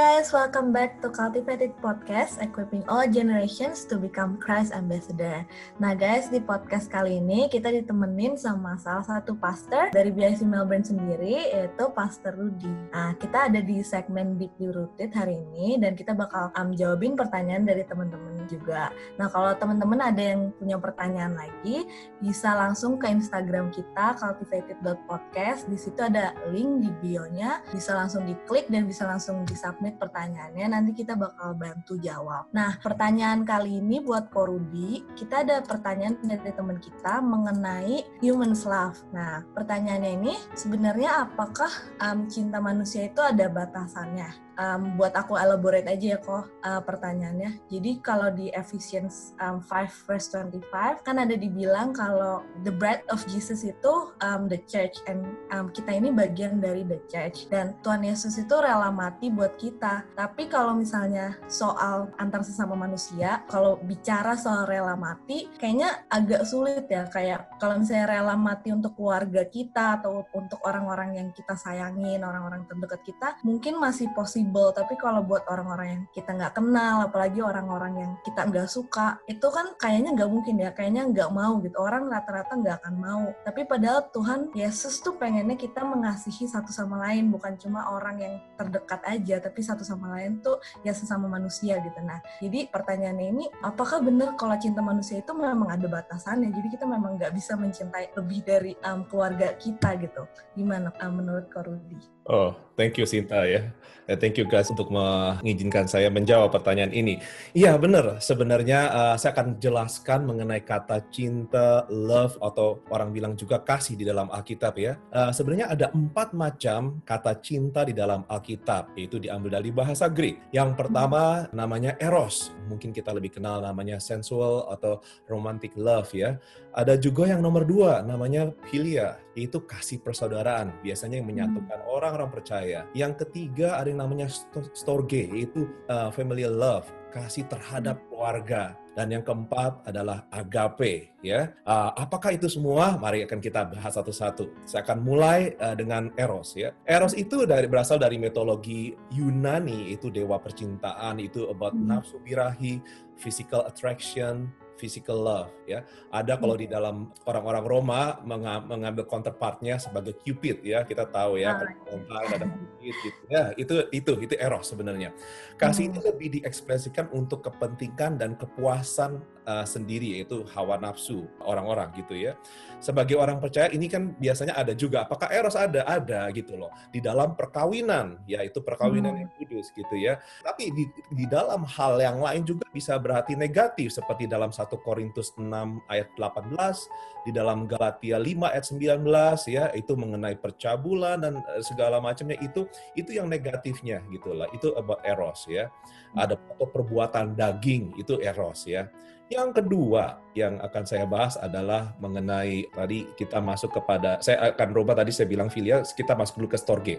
guys, welcome back to Cultivated Podcast, equipping all generations to become Christ Ambassador. Nah guys, di podcast kali ini kita ditemenin sama salah satu pastor dari BIC Melbourne sendiri, yaitu Pastor Rudy. Nah, kita ada di segmen Deeply Rooted hari ini, dan kita bakal um, jawabin pertanyaan dari teman-teman juga. Nah, kalau teman-teman ada yang punya pertanyaan lagi, bisa langsung ke Instagram kita, cultivated.podcast. Di situ ada link di bio-nya, bisa langsung diklik dan bisa langsung di submit pertanyaannya, nanti kita bakal bantu jawab. Nah, pertanyaan kali ini buat Korudi, kita ada pertanyaan dari teman kita mengenai human love. Nah, pertanyaannya ini sebenarnya apakah um, cinta manusia itu ada batasannya? Um, buat aku elaborate aja ya kok uh, pertanyaannya. Jadi kalau di Ephesians um, 5 verse 25 kan ada dibilang kalau the bride of Jesus itu um, the church and um, kita ini bagian dari the church dan Tuhan Yesus itu rela mati buat kita. Tapi kalau misalnya soal antar sesama manusia, kalau bicara soal rela mati kayaknya agak sulit ya kayak kalau misalnya rela mati untuk keluarga kita atau untuk orang-orang yang kita sayangin, orang-orang terdekat kita mungkin masih positif tapi kalau buat orang-orang yang kita nggak kenal apalagi orang-orang yang kita nggak suka itu kan kayaknya nggak mungkin ya. Kayaknya nggak mau gitu. Orang rata-rata nggak akan mau. Tapi padahal Tuhan Yesus tuh pengennya kita mengasihi satu sama lain. Bukan cuma orang yang terdekat aja tapi satu sama lain tuh ya sesama manusia gitu. Nah jadi pertanyaannya ini apakah benar kalau cinta manusia itu memang ada batasannya? Jadi kita memang nggak bisa mencintai lebih dari um, keluarga kita gitu. Gimana um, menurut Kak Rudy? Oh, thank you Sinta ya. Eh, thank you guys untuk mengizinkan saya menjawab pertanyaan ini. Iya benar, sebenarnya uh, saya akan jelaskan mengenai kata cinta, love atau orang bilang juga kasih di dalam Alkitab ya. Uh, sebenarnya ada empat macam kata cinta di dalam Alkitab, yaitu diambil dari bahasa Greek. Yang pertama namanya eros, mungkin kita lebih kenal namanya sensual atau romantic love ya. Ada juga yang nomor dua namanya philia, yaitu kasih persaudaraan, biasanya yang menyatukan orang orang-orang percaya. Yang ketiga ada yang namanya storge, yaitu uh, family love, kasih terhadap keluarga. Dan yang keempat adalah agape, ya. Uh, apakah itu semua? Mari akan kita bahas satu-satu. Saya akan mulai uh, dengan eros, ya. Eros itu dari berasal dari mitologi Yunani, itu dewa percintaan, itu about hmm. nafsu birahi, physical attraction, physical love ya. Ada kalau di hmm. dalam orang-orang Roma mengambil counterpartnya sebagai Cupid ya. Kita tahu ya oh, ada Cupid gitu. Ya, itu itu itu eros sebenarnya. Kasih itu hmm. lebih diekspresikan untuk kepentingan dan kepuasan uh, sendiri yaitu hawa nafsu orang-orang gitu ya. Sebagai orang percaya ini kan biasanya ada juga apakah eros ada ada gitu loh di dalam perkawinan yaitu perkawinan hmm. yang kudus gitu ya. Tapi di di dalam hal yang lain juga bisa berarti negatif seperti dalam 1 Korintus 6 ayat 18, di dalam Galatia 5 ayat 19 ya, itu mengenai percabulan dan eh, segala macamnya itu itu yang negatifnya gitu lah. Itu about eros ya. Ada perbuatan daging itu eros ya. Yang kedua yang akan saya bahas adalah mengenai tadi kita masuk kepada saya akan rubah tadi saya bilang filia kita masuk dulu ke storge.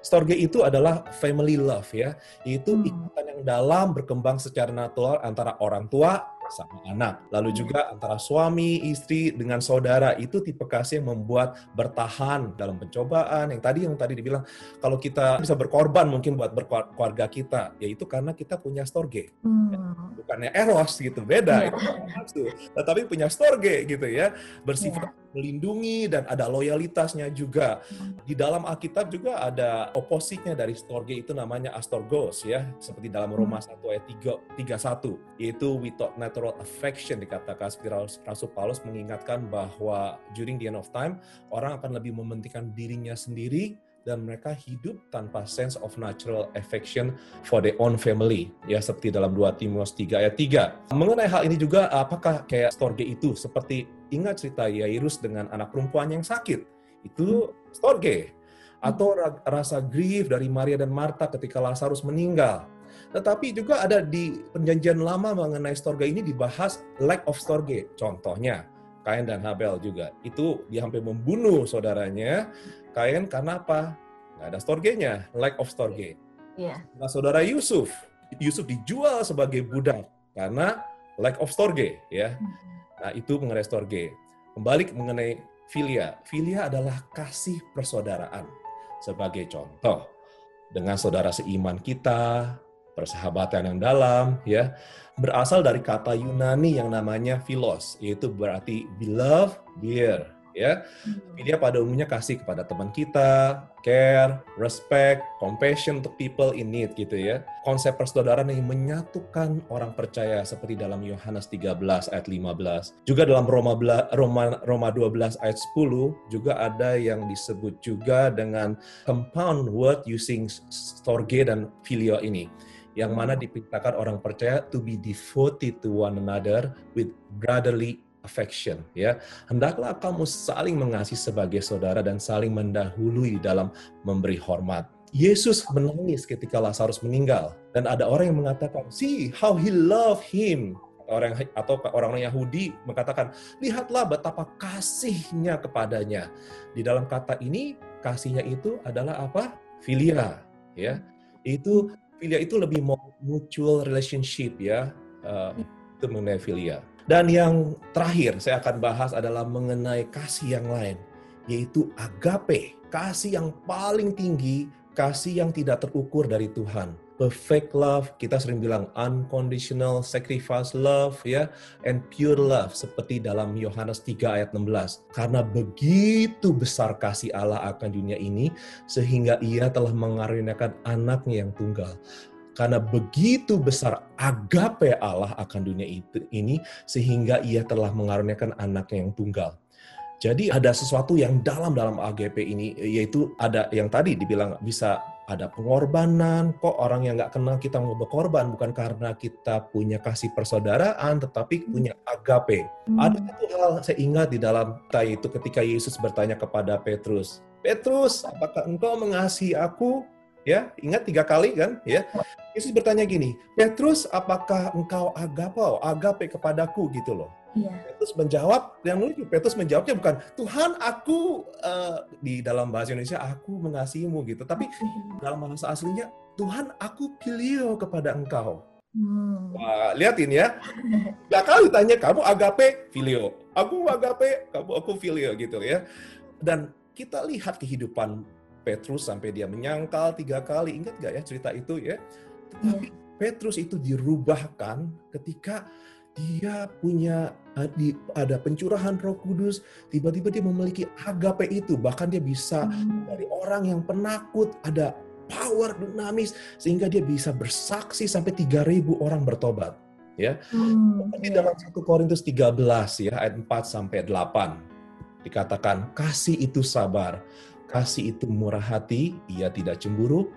Storge itu adalah family love ya. Itu hmm. ikatan yang dalam berkembang secara natural antara orang tua sama anak. Lalu hmm. juga antara suami, istri dengan saudara itu tipe kasih yang membuat bertahan dalam pencobaan. Yang tadi yang tadi dibilang kalau kita bisa berkorban mungkin buat berkeluarga kita, yaitu karena kita punya storge. Hmm. Bukannya eros gitu, beda. Yeah. Itu Tetapi punya storge gitu ya, bersifat yeah melindungi dan ada loyalitasnya juga. Hmm. Di dalam Alkitab juga ada opositnya dari storge itu namanya astorgos ya, seperti dalam Roma 1 hmm. ayat 3, 31, yaitu without natural affection dikatakan Rasul Paulus mengingatkan bahwa during the end of time orang akan lebih mementingkan dirinya sendiri dan mereka hidup tanpa sense of natural affection for their own family ya seperti dalam 2 Timotius 3 ayat 3. Mengenai hal ini juga apakah kayak storge itu seperti ingat cerita Yairus dengan anak perempuan yang sakit itu storge atau rasa grief dari Maria dan Marta ketika Lazarus meninggal. Tetapi juga ada di perjanjian lama mengenai storge ini dibahas lack of storge. Contohnya, Kain dan Habel juga. Itu dia hampir membunuh saudaranya Kain karena apa? Nggak ada storge-nya, lack of storge. Yeah. Nah, saudara Yusuf, Yusuf dijual sebagai budak karena lack of storge, ya. Hmm. Nah, itu mengenai storge. Kembali mengenai filia. Filia adalah kasih persaudaraan. Sebagai contoh, dengan saudara seiman kita, persahabatan yang dalam, ya, berasal dari kata Yunani yang namanya philos, yaitu berarti beloved, dear, ya. Dia pada umumnya kasih kepada teman kita, care, respect, compassion untuk people in need gitu ya. Konsep persaudaraan yang menyatukan orang percaya seperti dalam Yohanes 13 ayat 15. Juga dalam Roma Roma Roma 12 ayat 10 juga ada yang disebut juga dengan compound word using storge dan filio ini yang mana diperintahkan orang percaya to be devoted to one another with brotherly affection ya. Hendaklah kamu saling mengasihi sebagai saudara dan saling mendahului dalam memberi hormat. Yesus menangis ketika Lazarus meninggal dan ada orang yang mengatakan see how he love him. Orang atau orang-orang Yahudi mengatakan lihatlah betapa kasihnya kepadanya. Di dalam kata ini kasihnya itu adalah apa? Filia ya. Itu filia itu lebih mutual relationship ya uh, itu mengenai filia dan yang terakhir saya akan bahas adalah mengenai kasih yang lain, yaitu agape, kasih yang paling tinggi, kasih yang tidak terukur dari Tuhan. Perfect love, kita sering bilang unconditional sacrifice love ya, and pure love seperti dalam Yohanes 3 ayat 16. Karena begitu besar kasih Allah akan dunia ini sehingga ia telah mengaruniakan anaknya yang tunggal karena begitu besar agape Allah akan dunia itu ini sehingga ia telah mengaruniakan anaknya yang tunggal. Jadi ada sesuatu yang dalam dalam agape ini yaitu ada yang tadi dibilang bisa ada pengorbanan. Kok orang yang nggak kenal kita mau berkorban bukan karena kita punya kasih persaudaraan, tetapi punya agape. Hmm. Ada satu hal saya ingat di dalam itu ketika Yesus bertanya kepada Petrus, Petrus, apakah engkau mengasihi aku? Ya, ingat tiga kali kan? Ya, Yesus bertanya gini, Petrus, apakah engkau agapau, agape kepadaku gitu loh. Iya. Petrus menjawab, yang lucu, Petrus menjawabnya bukan, Tuhan aku, uh, di dalam bahasa Indonesia, aku mengasihimu gitu. Tapi dalam bahasa aslinya, Tuhan aku pilih kepada engkau. Hmm. Wah, liatin ya. Gak kali tanya, kamu agape, filio. Aku agape, kamu aku filio gitu ya. Dan kita lihat kehidupan Petrus sampai dia menyangkal tiga kali. Ingat gak ya cerita itu ya? Tetapi yeah. Petrus itu dirubahkan ketika dia punya ada pencurahan Roh Kudus, tiba-tiba dia memiliki agape itu, bahkan dia bisa hmm. dari orang yang penakut ada power dinamis sehingga dia bisa bersaksi sampai 3000 orang bertobat, ya. Hmm. Di dalam 1 Korintus 13 ya ayat 4 sampai 8 dikatakan kasih itu sabar, kasih itu murah hati, ia tidak cemburu,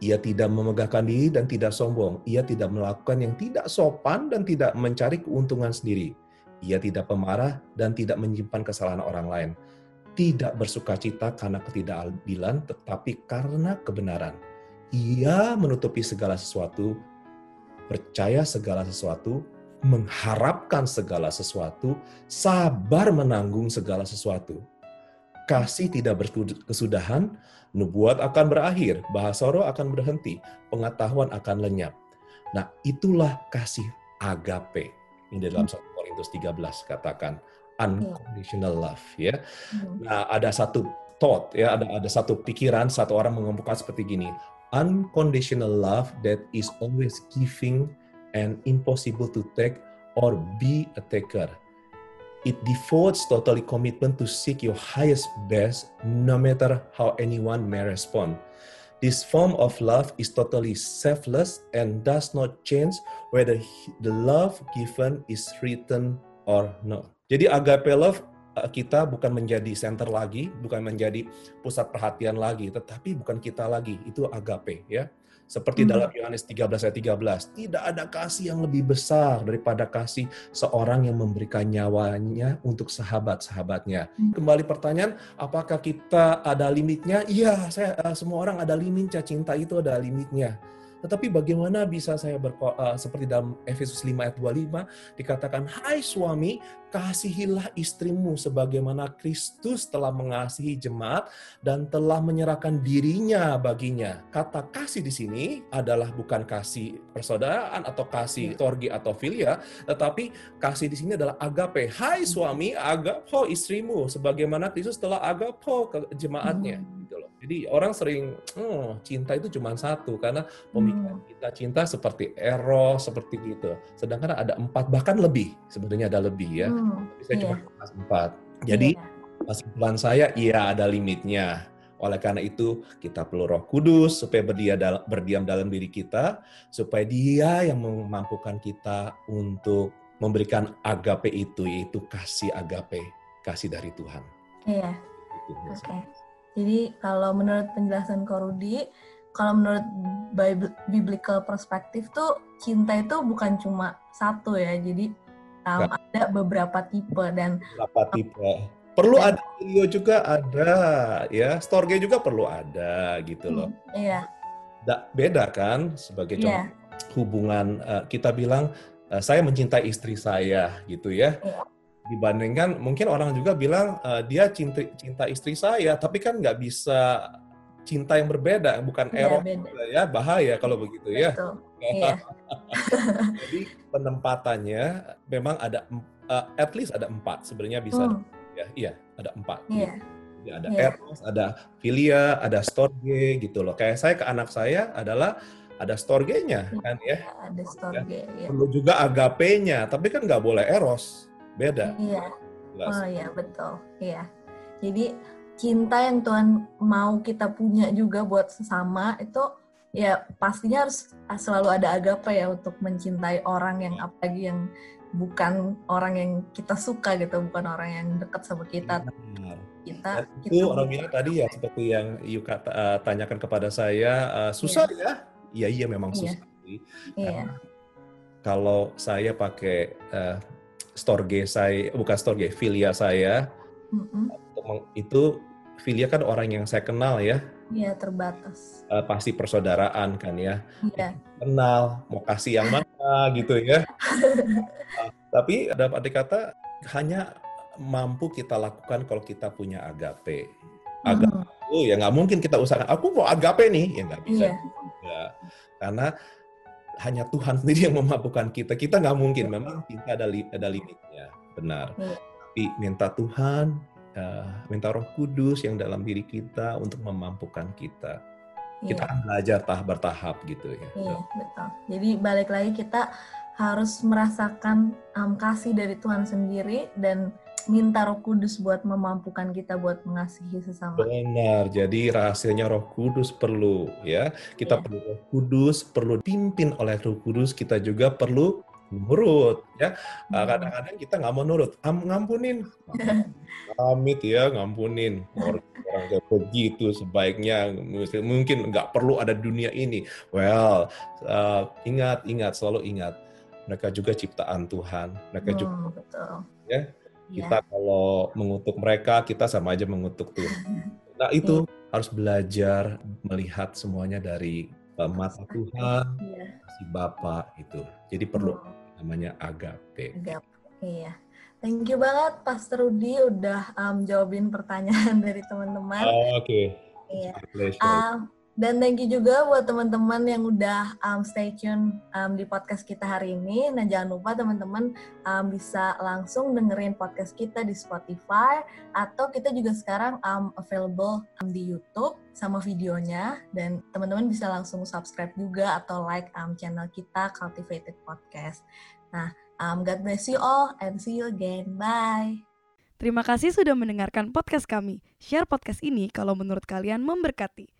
ia tidak memegahkan diri dan tidak sombong. Ia tidak melakukan yang tidak sopan dan tidak mencari keuntungan sendiri. Ia tidak pemarah dan tidak menyimpan kesalahan orang lain. Tidak bersuka cita karena ketidakadilan, tetapi karena kebenaran. Ia menutupi segala sesuatu, percaya segala sesuatu, mengharapkan segala sesuatu, sabar menanggung segala sesuatu. Kasih tidak berkesudahan, Nubuat akan berakhir, bahasa roh akan berhenti, pengetahuan akan lenyap. Nah, itulah kasih agape. Ini dalam 1 Korintus 13 katakan unconditional love ya. Hmm. Nah, ada satu thought ya, ada ada satu pikiran satu orang mengemukakan seperti gini. Unconditional love that is always giving and impossible to take or be a taker. It devotes totally commitment to seek your highest best, no matter how anyone may respond. This form of love is totally selfless and does not change whether the love given is written or not. Jadi agape love kita bukan menjadi center lagi, bukan menjadi pusat perhatian lagi, tetapi bukan kita lagi, itu agape ya. Seperti hmm. dalam Yohanes 13 ayat 13, tidak ada kasih yang lebih besar daripada kasih seorang yang memberikan nyawanya untuk sahabat-sahabatnya. Hmm. Kembali pertanyaan, apakah kita ada limitnya? Iya, saya eh, semua orang ada limitnya, cinta itu ada limitnya. Tetapi bagaimana bisa saya berko uh, seperti dalam Efesus 5 ayat 25 dikatakan, "Hai suami, kasihilah istrimu sebagaimana Kristus telah mengasihi jemaat dan telah menyerahkan dirinya baginya." Kata kasih di sini adalah bukan kasih persaudaraan atau kasih ya. torgi atau filia, tetapi kasih di sini adalah agape. Hai suami, agapo istrimu sebagaimana Kristus telah agapo ke jemaatnya, hmm. Gitu loh. Jadi orang sering, oh cinta itu cuma satu karena pemikiran Hmm. kita cinta seperti eros seperti gitu. Sedangkan ada empat bahkan lebih sebenarnya ada lebih ya. Hmm, Tapi saya cuma iya. bahas empat. Jadi Iya. kesimpulan saya iya ada limitnya. Oleh karena itu kita perlu Roh Kudus supaya berdia dal- berdiam dalam diri kita, supaya Dia yang memampukan kita untuk memberikan agape itu, yaitu kasih agape, kasih dari Tuhan. Iya. Oke. maksudnya. Jadi kalau menurut penjelasan Korudi, kalau menurut biblical perspektif tuh cinta itu bukan cuma satu ya. Jadi um, ada beberapa tipe dan Berapa tipe? Perlu Dan- ada video juga ada, ya. Storge juga perlu ada gitu loh. Hmm, iya, Da- beda kan sebagai contoh iya, hubungan eh, kita bilang eh, saya mencintai istri saya gitu ya. Iya. Dibandingkan mungkin orang juga bilang eh, dia cinta cinta istri saya, tapi kan nggak bisa cinta yang berbeda, bukan iya eros beda. ya bahaya kalau begitu ya. Iya, Jadi penempatannya memang ada eh, at least ada empat sebenarnya bisa Hmm, ya iya ada empat. iya, Jadi ada Iya. eros, ada filia, ada storge gitu loh. Kayak saya ke anak saya adalah ada storge-nya kan ya. ada storge. Iya, Perlu juga agape-nya, tapi kan nggak boleh eros. Beda. iya. Jelas. Oh iya betul, iya. Jadi cinta yang Tuhan mau kita punya juga buat sesama itu ya pastinya harus selalu ada agape ya untuk mencintai orang yang apalagi yang bukan orang yang kita suka gitu, bukan orang yang dekat sama kita. Benar. Kita Dan kita itu orang bilang tadi ya seperti yang Yuka uh, tanyakan kepada saya uh, susah ya? Iya iya memang Iya. susah. Iya, Kalau saya pakai uh, storge saya bukan storge filia saya meng- itu filia kan orang yang saya kenal ya iya terbatas. uh, pasti persaudaraan kan ya Iya, kenal mau kasih yang mana gitu ya. Uh, tapi ada arti kata hanya mampu kita lakukan kalau kita punya agape. Agape Mm, itu ya nggak mungkin kita usahakan. Aku mau agape nih, ya nggak bisa Iya. juga. Karena hanya Tuhan sendiri yang memampukan kita. Kita nggak mungkin. Memang cinta ada li- ada limitnya, benar. Iya. Tapi minta Tuhan, uh, minta Roh Kudus yang dalam diri kita untuk memampukan kita. Kita iya. akan belajar tahap bertahap gitu ya. Iya, betul. Jadi balik lagi kita harus merasakan um, kasih dari Tuhan sendiri dan minta Roh Kudus buat memampukan kita buat mengasihi sesama. Benar, jadi rahasianya Roh Kudus perlu ya. Kita Iya. perlu Roh Kudus, perlu dipimpin oleh Roh Kudus. Kita juga perlu nurut ya. Uh, Kadang-kadang kita nggak mau nurut, Am ngampunin, amit ya, ngampunin. Orang kayak begitu sebaiknya mungkin nggak perlu ada dunia ini. Well, uh, ingat, ingat, selalu ingat. Mereka juga ciptaan Tuhan. Mereka juga Hmm, betul. Ya, Iya. kita kalau mengutuk mereka, kita sama aja mengutuk Tuhan. Nah itu harus belajar melihat semuanya dari uh, mata Tuhan, Iya. si Bapa itu. Jadi perlu Hmm, namanya agape. agap. Iya. Thank you banget Pastor Rudi udah um, jawabin pertanyaan dari teman-teman. Oke. Iya. Pleasure. Um, dan thank you juga buat teman-teman yang udah um, stay tune um, di podcast kita hari ini. Nah jangan lupa teman-teman um, bisa langsung dengerin podcast kita di Spotify atau kita juga sekarang um, available um, di YouTube sama videonya dan teman-teman bisa langsung subscribe juga atau like um, channel kita Cultivated Podcast. Nah, um, God bless you all and see you again. Bye. Terima kasih sudah mendengarkan podcast kami. Share podcast ini kalau menurut kalian memberkati.